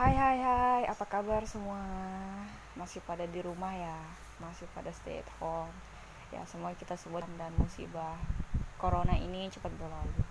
Hai hai hai, apa kabar semua? Masih pada di rumah ya? Masih pada stay at home? Ya, semua kita sebut dan musibah corona ini cepat berlalu.